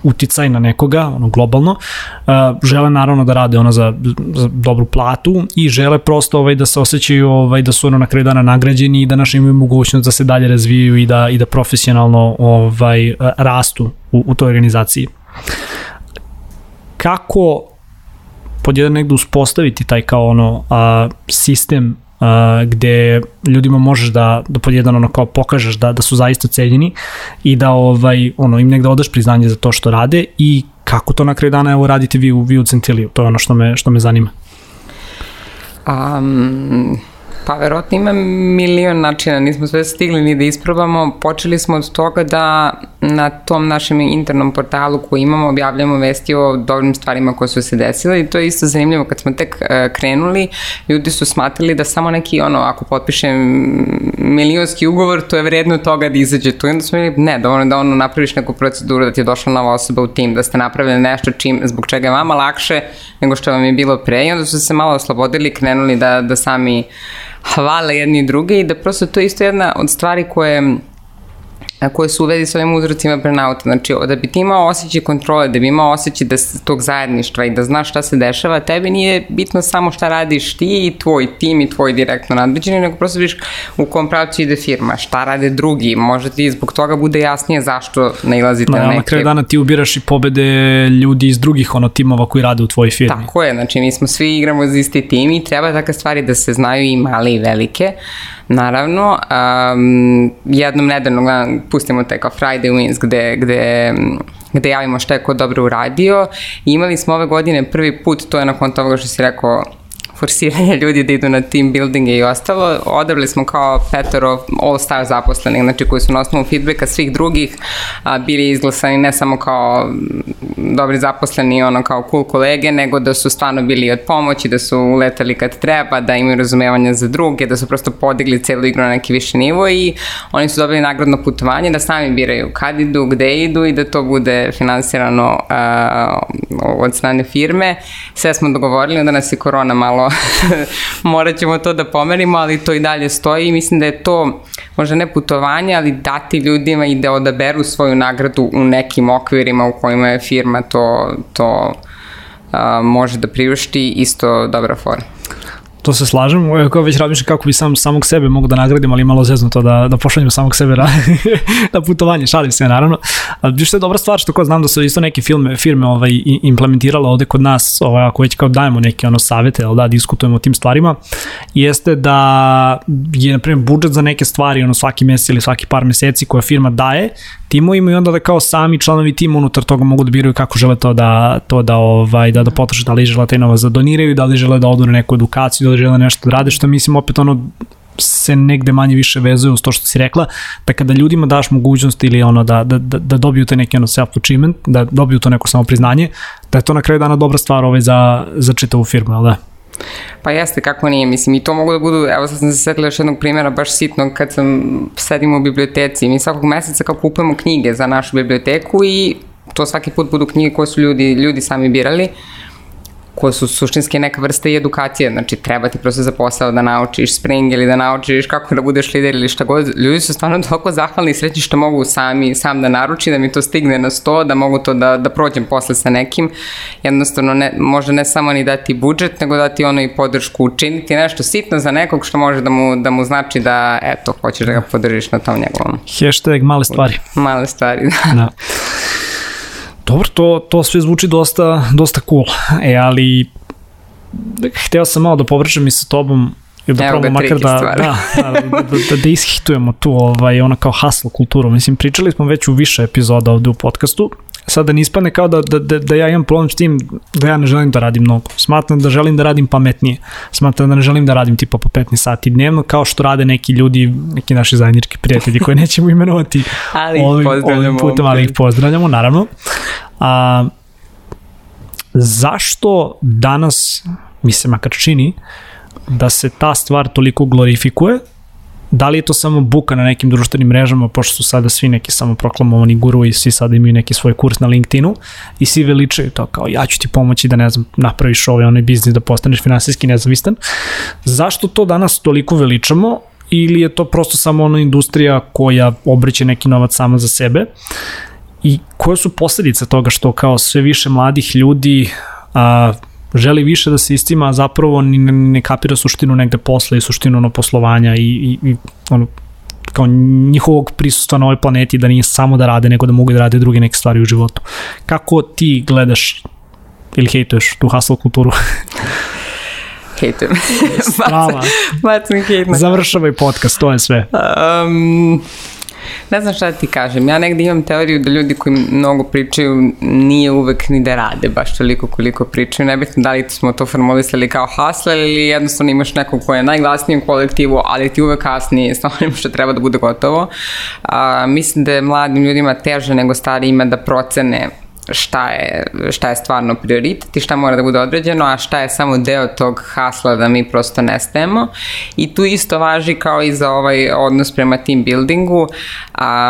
uticaj na nekoga, ono globalno, uh, žele naravno da rade ono za, za dobru platu i žele prosto ovaj da se osjećaju ovaj da su ono na kraju dana nagrađeni i da naš imaju mogućnost da se dalje razvijaju i da, i da profesionalno ovaj rastu u, u toj organizaciji. Kako pod jedan negde uspostaviti taj kao ono a, sistem a, gde ljudima možeš da, da pod jedan ono kao pokažeš da, da su zaista cenjeni i da ovaj, ono, im negde odaš priznanje za to što rade i kako to na kraju dana evo radite vi u, vi u Centiliju, to je ono što me, što me zanima. Um, Pa verovatno ima milion načina, nismo sve stigli ni da isprobamo. Počeli smo od toga da na tom našem internom portalu koji imamo objavljamo vesti o dobrim stvarima koje su se desile i to je isto zanimljivo kad smo tek uh, krenuli, ljudi su smatrali da samo neki ono, ako potpišem milionski ugovor, to je vredno toga da izađe tu. I onda smo imali, ne, dovoljno da ono napraviš neku proceduru, da ti je došla nova osoba u tim, da ste napravili nešto čim, zbog čega je vama lakše nego što vam je bilo pre i onda su se malo oslobodili, krenuli da, da sami hvale jedni i druge i da prosto to je isto jedna od stvari koje koje su u vezi s ovim uzrocima burnouta. Znači, da bi ti imao osjećaj kontrole, da bi imao osjećaj da, tog zajedništva i da znaš šta se dešava, tebi nije bitno samo šta radiš ti i tvoj tim i tvoj direktno nadređeni, nego prosto viš u kom pravcu ide firma, šta rade drugi, možda ti zbog toga bude jasnije zašto nailazite Ma, da, na neke... Na kraju dana ti ubiraš i pobede ljudi iz drugih ono timova koji rade u tvojoj firmi. Tako je, znači mi smo svi igramo za isti tim i treba takve stvari da se znaju i male i velike naravno. Um, jednom nedeljno pustimo taj kao Friday Wins gde, gde gde javimo šta je ko dobro uradio. imali smo ove godine prvi put, to je nakon toga što si rekao forsiranje (laughs) ljudi da idu na team building i ostalo. Odabrali smo kao petoro all-star zaposlenih, znači koji su na osnovu feedbacka svih drugih a, bili izglasani ne samo kao mm, dobri zaposleni, ono kao cool kolege, nego da su stvarno bili od pomoći, da su uletali kad treba, da imaju razumevanja za druge, da su prosto podigli celu igru na neki više nivo i oni su dobili nagradno putovanje da sami biraju kad idu, gde idu i da to bude finansirano a, od strane firme. Sve smo dogovorili, onda nas je korona malo ćemo, (laughs) morat ćemo to da pomerimo, ali to i dalje stoji i mislim da je to možda ne putovanje, ali dati ljudima i da odaberu svoju nagradu u nekim okvirima u kojima je firma to, to a, može da priušti, isto dobra forma to se slažem, kao već razmišljam kako bi sam samog sebe mogu da nagradim, ali malo zezno to da, da pošaljem samog sebe na, (laughs) na putovanje, šalim se naravno. Ali što je dobra stvar što kao znam da su isto neke filme, firme ovaj, implementirale ovde kod nas, ovaj, ako već kao dajemo neke ono savete, ali da diskutujemo o tim stvarima, jeste da je na primjer budžet za neke stvari ono svaki mesec ili svaki par meseci koja firma daje timovima i onda da kao sami članovi tima unutar toga mogu da biraju kako žele to da to da ovaj da da potroše da li žele te nova da doniraju, da li žele da odu na neku edukaciju, da ili da žele nešto da rade, što mislim opet ono se negde manje više vezuje uz to što si rekla, da kada ljudima daš mogućnost ili ono da, da, da, da dobiju te neki ono self-achievement, da dobiju to neko samopriznanje, da je to na kraju dana dobra stvar ovaj za, za čitavu firmu, ali da? Pa jeste, kako nije, mislim, i to mogu da budu, evo sad sam se setila još jednog primjera baš sitnog kad sam sedim u biblioteci, mi svakog meseca kao kupujemo knjige za našu biblioteku i to svaki put budu knjige koje su ljudi, ljudi sami birali, koje su suštinski neka vrsta i edukacije, znači treba ti prosto za posao da naučiš spring ili da naučiš kako da budeš lider ili šta god, ljudi su stvarno toliko zahvalni i srećni što mogu sami, sam da naruči, da mi to stigne na sto, da mogu to da, da prođem posle sa nekim, jednostavno ne, možda ne samo ni dati budžet, nego dati ono i podršku, učiniti nešto sitno za nekog što može da mu, da mu znači da, eto, hoćeš da ga podržiš na tom njegovom. Hashtag male stvari. Male stvari, da. da. Dobro, to, to sve zvuči dosta, dosta cool, e, ali hteo sam malo da popričam i sa tobom ili da probamo makar da, da, da, da, da ishitujemo tu ovaj, ono kao hustle kulturu. Mislim, pričali smo već u više epizoda ovde u podcastu sad da ne ispane kao da, da, da, da ja imam problem s tim da ja ne želim da radim mnogo. Smatram da želim da radim pametnije. Smatram da ne želim da radim tipa po 15 sati dnevno, kao što rade neki ljudi, neki naši zajednički prijatelji koje nećemo imenovati (laughs) ali ovim, ovim putem, ali ih pozdravljamo, naravno. A, zašto danas, mi se makar čini, da se ta stvar toliko glorifikuje, da li je to samo buka na nekim društvenim mrežama, pošto su sada svi neki samo proklamovani guru i svi sada imaju neki svoj kurs na LinkedInu i svi veličaju to kao ja ću ti pomoći da ne znam napraviš ovaj onaj biznis, da postaneš finansijski nezavistan. Zašto to danas toliko veličamo ili je to prosto samo ona industrija koja obreće neki novac sama za sebe i koje su posledice toga što kao sve više mladih ljudi a, želi više da se istima, a zapravo ni ne, ne kapira suštinu negde posle i suštinu ono poslovanja i, i, i ono, kao njihovog prisustva na ovoj planeti da nije samo da rade, nego da mogu da rade druge neke stvari u životu. Kako ti gledaš ili hejtuješ tu hustle kulturu? (laughs) hejtujem. Strava. (laughs) Bacam hejt na. Završavaj podcast, to je sve. Um, Ne znam šta da ti kažem, ja negde imam teoriju da ljudi koji mnogo pričaju nije uvek ni da rade baš toliko koliko pričaju, nebitno da li smo to formulisali kao hasler ili jednostavno imaš nekog ko je najglasniji u kolektivu, ali ti uvek kasnije sa onim što treba da bude gotovo. A, mislim da je mladim ljudima teže nego starijima da procene šta je, šta je stvarno prioritet i šta mora da bude određeno, a šta je samo deo tog hasla da mi prosto nestajemo. I tu isto važi kao i za ovaj odnos prema team buildingu.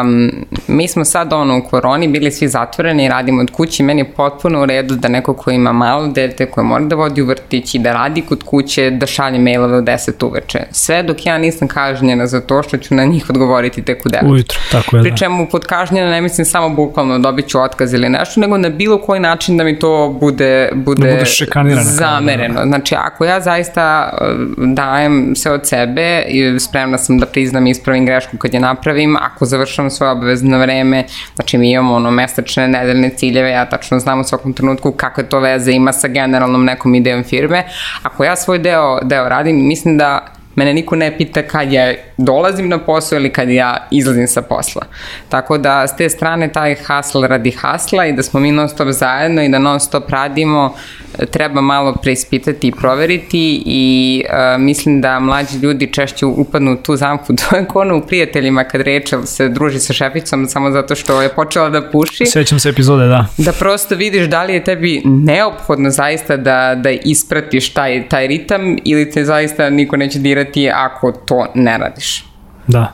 Um, mi smo sad ono u koroni bili svi zatvoreni radimo od kući. Meni je potpuno u redu da neko ko ima malo dete, koje mora da vodi u vrtić i da radi kod kuće, da šalje mailove u 10 uveče. Sve dok ja nisam kažnjena za to što ću na njih odgovoriti tek u 9. Ujutro, tako je. Da. Pričemu pod kažnjena ne mislim samo bukvalno dobit ću otkaz ili nešto, nego na bilo koji način da mi to bude, bude, da bude da. zamereno. Znači, ako ja zaista eh, dajem se od sebe i spremna sam da priznam i ispravim grešku kad je napravim, ako završam svoje obaveze na vreme, znači mi imamo ono mesečne, nedeljne ciljeve, ja tačno znam u svakom trenutku kakve to veze ima sa generalnom nekom idejom firme. Ako ja svoj deo, deo radim, mislim da Mene niko ne pita kad ja dolazim na posao ili kad ja izlazim sa posla. Tako da s te strane taj hasl radi hasla i da smo mi non stop zajedno i da non stop radimo eh, treba malo preispitati i proveriti i e, mislim da mlađi ljudi češće upadnu u tu zamku (laughs) to je u prijateljima kad Rachel se druži sa šeficom samo zato što je počela da puši. Sećam se epizode, da. Da prosto vidiš da li je tebi neophodno zaista da, da ispratiš taj, taj ritam ili te zaista niko neće dirati sankcionirati ako to ne radiš. Da.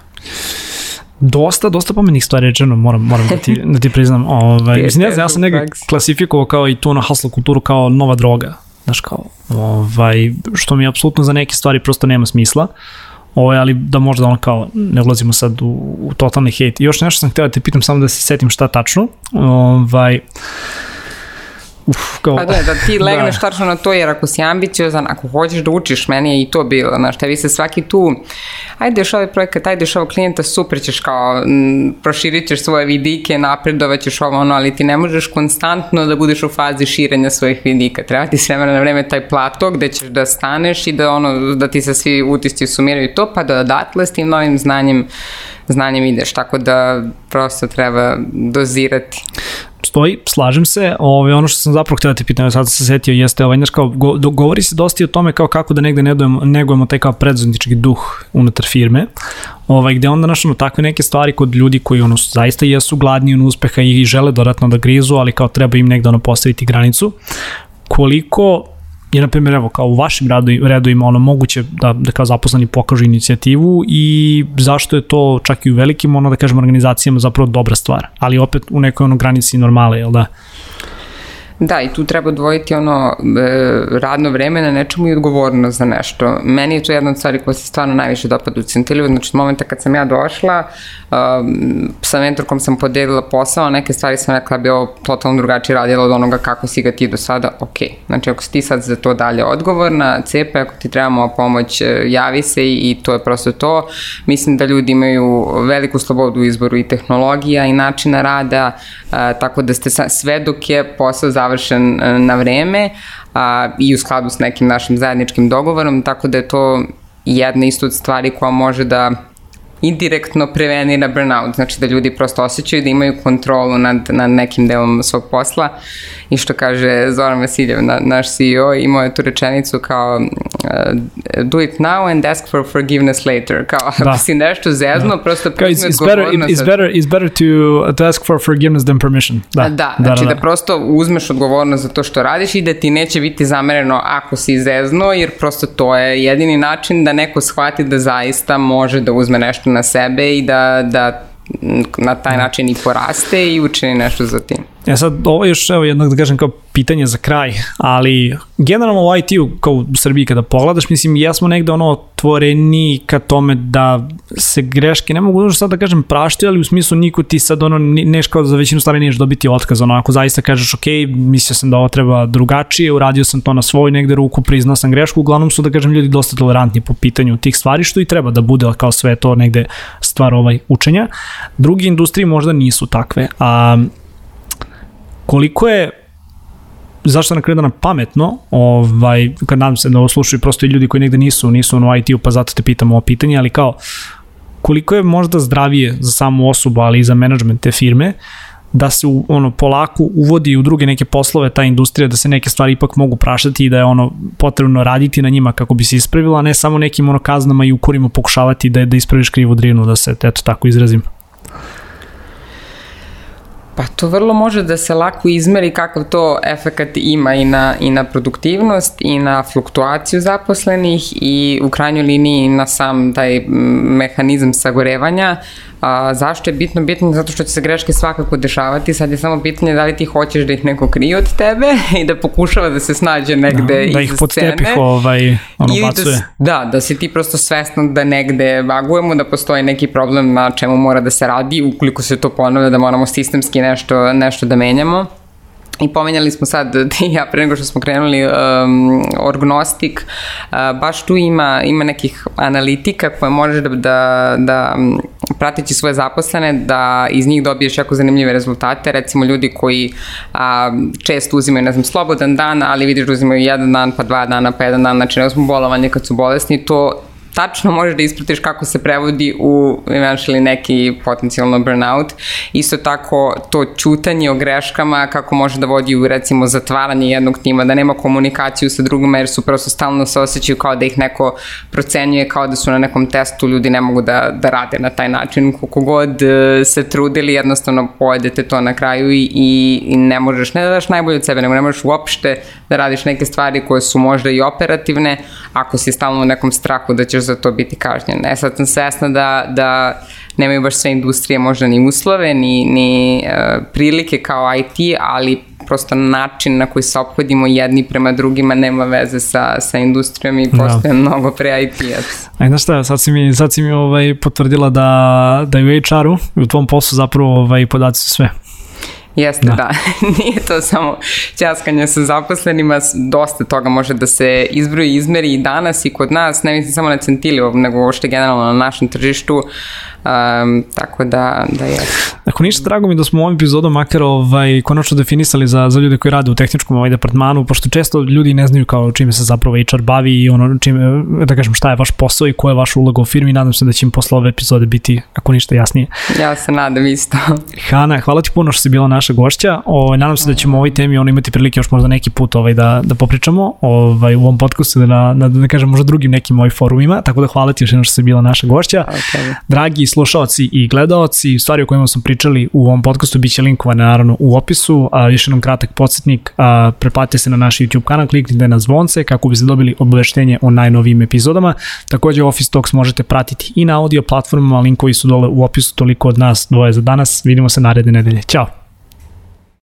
Dosta, dosta pomenih stvari rečeno, moram, moram da ti, da ti priznam. Ovaj, mislim, ja, ja sam negdje klasifikovao kao i tu na hustle kulturu kao nova droga, znaš kao, ovaj, što mi apsolutno za neke stvari prosto nema smisla. Ovaj, ali da možda ono kao ne ulazimo sad u, u totalni hejt. I još nešto sam htio da te pitam samo da se setim šta tačno. Ovaj, uf, kao... Pa da, ti legneš da. tačno na to, jer ako si ambiciozan, ako hoćeš da učiš, meni je i to bilo, znaš, tebi se svaki tu, ajde još ovaj projekat, ajde još ovog klijenta, super ćeš kao, m, proširit ćeš svoje vidike, napredovat ćeš ovo ono, ali ti ne možeš konstantno da budeš u fazi širenja svojih vidika, treba ti s na vreme taj plato gde ćeš da staneš i da ono, da ti se svi utisci sumiraju to, pa da odatle s tim novim znanjem znanjem ideš, tako da prosto treba dozirati postoji, slažem se. ovaj, ono što sam zapravo htio da te pitam, sad da se setio, jeste, ovaj, znaš, kao, go, govori se dosta i o tome kao kako da negde negujemo, negujemo taj kao preduzetnički duh unutar firme, ovaj, gde onda našano takve neke stvari kod ljudi koji ono, zaista jesu gladni ono, uspeha i žele dodatno da grizu, ali kao treba im negde ono postaviti granicu. Koliko jer, na primjer, evo, kao u vašim redu, redu ima ono moguće da, da kao zaposleni pokažu inicijativu i zašto je to čak i u velikim, ono, da kažem, organizacijama zapravo dobra stvar, ali opet u nekoj ono granici normale, jel da? Da, i tu treba odvojiti ono e, radno vreme na nečemu i odgovornost za nešto. Meni je to jedna od stvari koja se stvarno najviše dopada u Centiliju, znači od momenta kad sam ja došla, um, sa mentorkom sam podelila posao, neke stvari sam rekla da bi ovo totalno drugačije radila od onoga kako si ga ti do sada, ok. Znači ako si ti sad za to dalje odgovorna, cepe, ako ti trebamo pomoć, e, javi se i to je prosto to. Mislim da ljudi imaju veliku slobodu u izboru i tehnologija i načina rada, e, tako da ste sve dok je posao završen završen e, na vreme a, i u skladu s nekim našim zajedničkim dogovorom, tako da je to jedna isto od stvari koja može da indirektno prevenira burnout, znači da ljudi prosto osjećaju da imaju kontrolu nad, nad nekim delom svog posla i što kaže Zoran Vasiljev, na, naš CEO, imao je tu rečenicu kao uh, do it now and ask for forgiveness later, kao da. ako si nešto zezno, da. prosto preuzme odgovornost. It's better, it's better to, to ask for forgiveness than permission. Da, da, da znači da, da. da prosto uzmeš odgovornost za to što radiš i da ti neće biti zamereno ako si zezno, jer prosto to je jedini način da neko shvati da zaista može da uzme nešto na sebe i da, da na taj da. način i poraste i učini nešto za tim. E sad, ovo je još evo jedno da kažem kao pitanje za kraj, ali generalno u IT-u kao u Srbiji kada pogledaš, mislim, jesmo negde ono otvoreni ka tome da se greške, ne mogu sad da kažem prašti, ali u smislu niko ti sad ono, neš kao za većinu stvari niješ dobiti otkaz, ono, ako zaista kažeš, ok, mislio sam da ovo treba drugačije, uradio sam to na svoj negde ruku, priznao sam grešku, uglavnom su da kažem ljudi dosta tolerantni po pitanju tih stvari, što i treba da bude kao sve to negde stvar ovaj učenja. Drugi industrije možda nisu takve, a koliko je zašto na kraju da pametno, ovaj, kad nadam se da ovo slušaju prosto i ljudi koji negde nisu, nisu ono IT-u, pa zato te pitam ovo pitanje, ali kao, koliko je možda zdravije za samu osobu, ali i za menadžment te firme, da se u, ono polako uvodi u druge neke poslove ta industrija da se neke stvari ipak mogu prašati i da je ono potrebno raditi na njima kako bi se ispravila, a ne samo nekim ono kaznama i ukorima pokušavati da da ispraviš krivu drinu, da se eto tako izrazim. Pa to vrlo može da se lako izmeri kakav to efekat ima i na, i na produktivnost i na fluktuaciju zaposlenih i u krajnjoj liniji na sam taj mehanizam sagorevanja. A, zašto je bitno? Bitno zato što će se greške svakako dešavati, sad je samo pitanje da li ti hoćeš da ih neko krije od tebe (laughs) i da pokušava da se snađe da, negde da, da ih pod tepih ovaj, ono ili da bacuje. Da, da, da si ti prosto svestan da negde vagujemo, da postoji neki problem na čemu mora da se radi, ukoliko se to ponavlja da moramo sistemski ne nešto, nešto da menjamo. I pominjali smo sad (laughs) ti ja pre nego što smo krenuli um, orgnostik, uh, baš tu ima, ima nekih analitika koje možeš da, da, da um, prateći svoje zaposlene, da iz njih dobiješ jako zanimljive rezultate, recimo ljudi koji a, često uzimaju, ne znam, slobodan dan, ali vidiš da uzimaju jedan dan, pa dva dana, pa jedan dan, znači ne uzmu bolovanje kad su bolesni, to tačno možeš da ispratiš kako se prevodi u eventually neki potencijalno burnout. Isto tako to čutanje o greškama kako može da vodi u recimo zatvaranje jednog tima, da nema komunikaciju sa drugima jer su prosto stalno se osjećaju kao da ih neko procenjuje, kao da su na nekom testu, ljudi ne mogu da, da rade na taj način. Koliko god e, se trudili, jednostavno pojedete to na kraju i, i, ne možeš ne da daš najbolje od sebe, nego ne možeš uopšte da radiš neke stvari koje su možda i operativne, ako si stalno u nekom strahu da ćeš za to biti kažnjen. E sad sam svesna da, da nemaju baš sve industrije možda ni uslove, ni, ni uh, prilike kao IT, ali prosto način na koji se ophodimo jedni prema drugima nema veze sa, sa industrijom i da. postoje da. mnogo pre IT-aca. Ajde, znaš šta, sad si mi, sad si mi ovaj, potvrdila da, da je u HR-u i u tvom poslu zapravo ovaj, podaci su sve. Jeste, da. da. (laughs) Nije to samo ćaskanje sa zaposlenima, dosta toga može da se izbroji, i izmeri i danas i kod nas, ne mislim samo na Centilio, nego ošte generalno na našem tržištu, um, tako da, da je. Ako ništa, drago mi da smo u ovom epizodu makar ovaj, konačno definisali za, za ljude koji rade u tehničkom ovaj departmanu, pošto često ljudi ne znaju kao čime se zapravo HR bavi i ono čime, da kažem šta je vaš posao i koja je vaša uloga u firmi, nadam se da će im posle ove epizode biti, ako ništa, jasnije. Ja se nadam isto. Hana, hvala ti puno što si bila na naša gošća. Ovaj nadam se da ćemo o ovoj temi ono imati prilike još možda neki put ovaj da da popričamo, ovaj u ovom podkastu da na, na da ne kažem možda drugim nekim ovim ovaj, forumima. Tako da hvala ti još jednom što si bila naša gošća. Okay. Dragi slušaoci i gledaoci, stvari o kojima smo pričali u ovom podkastu biće linkovane naravno u opisu. A, još jednom kratak podsjetnik, a, preplatite se na naš YouTube kanal, kliknite na zvonce kako biste dobili obaveštenje o najnovijim epizodama. Takođe Office Talks možete pratiti i na audio platformama, linkovi su dole u opisu, toliko od nas dvoje za danas. Vidimo se naredne nedelje. Ćao!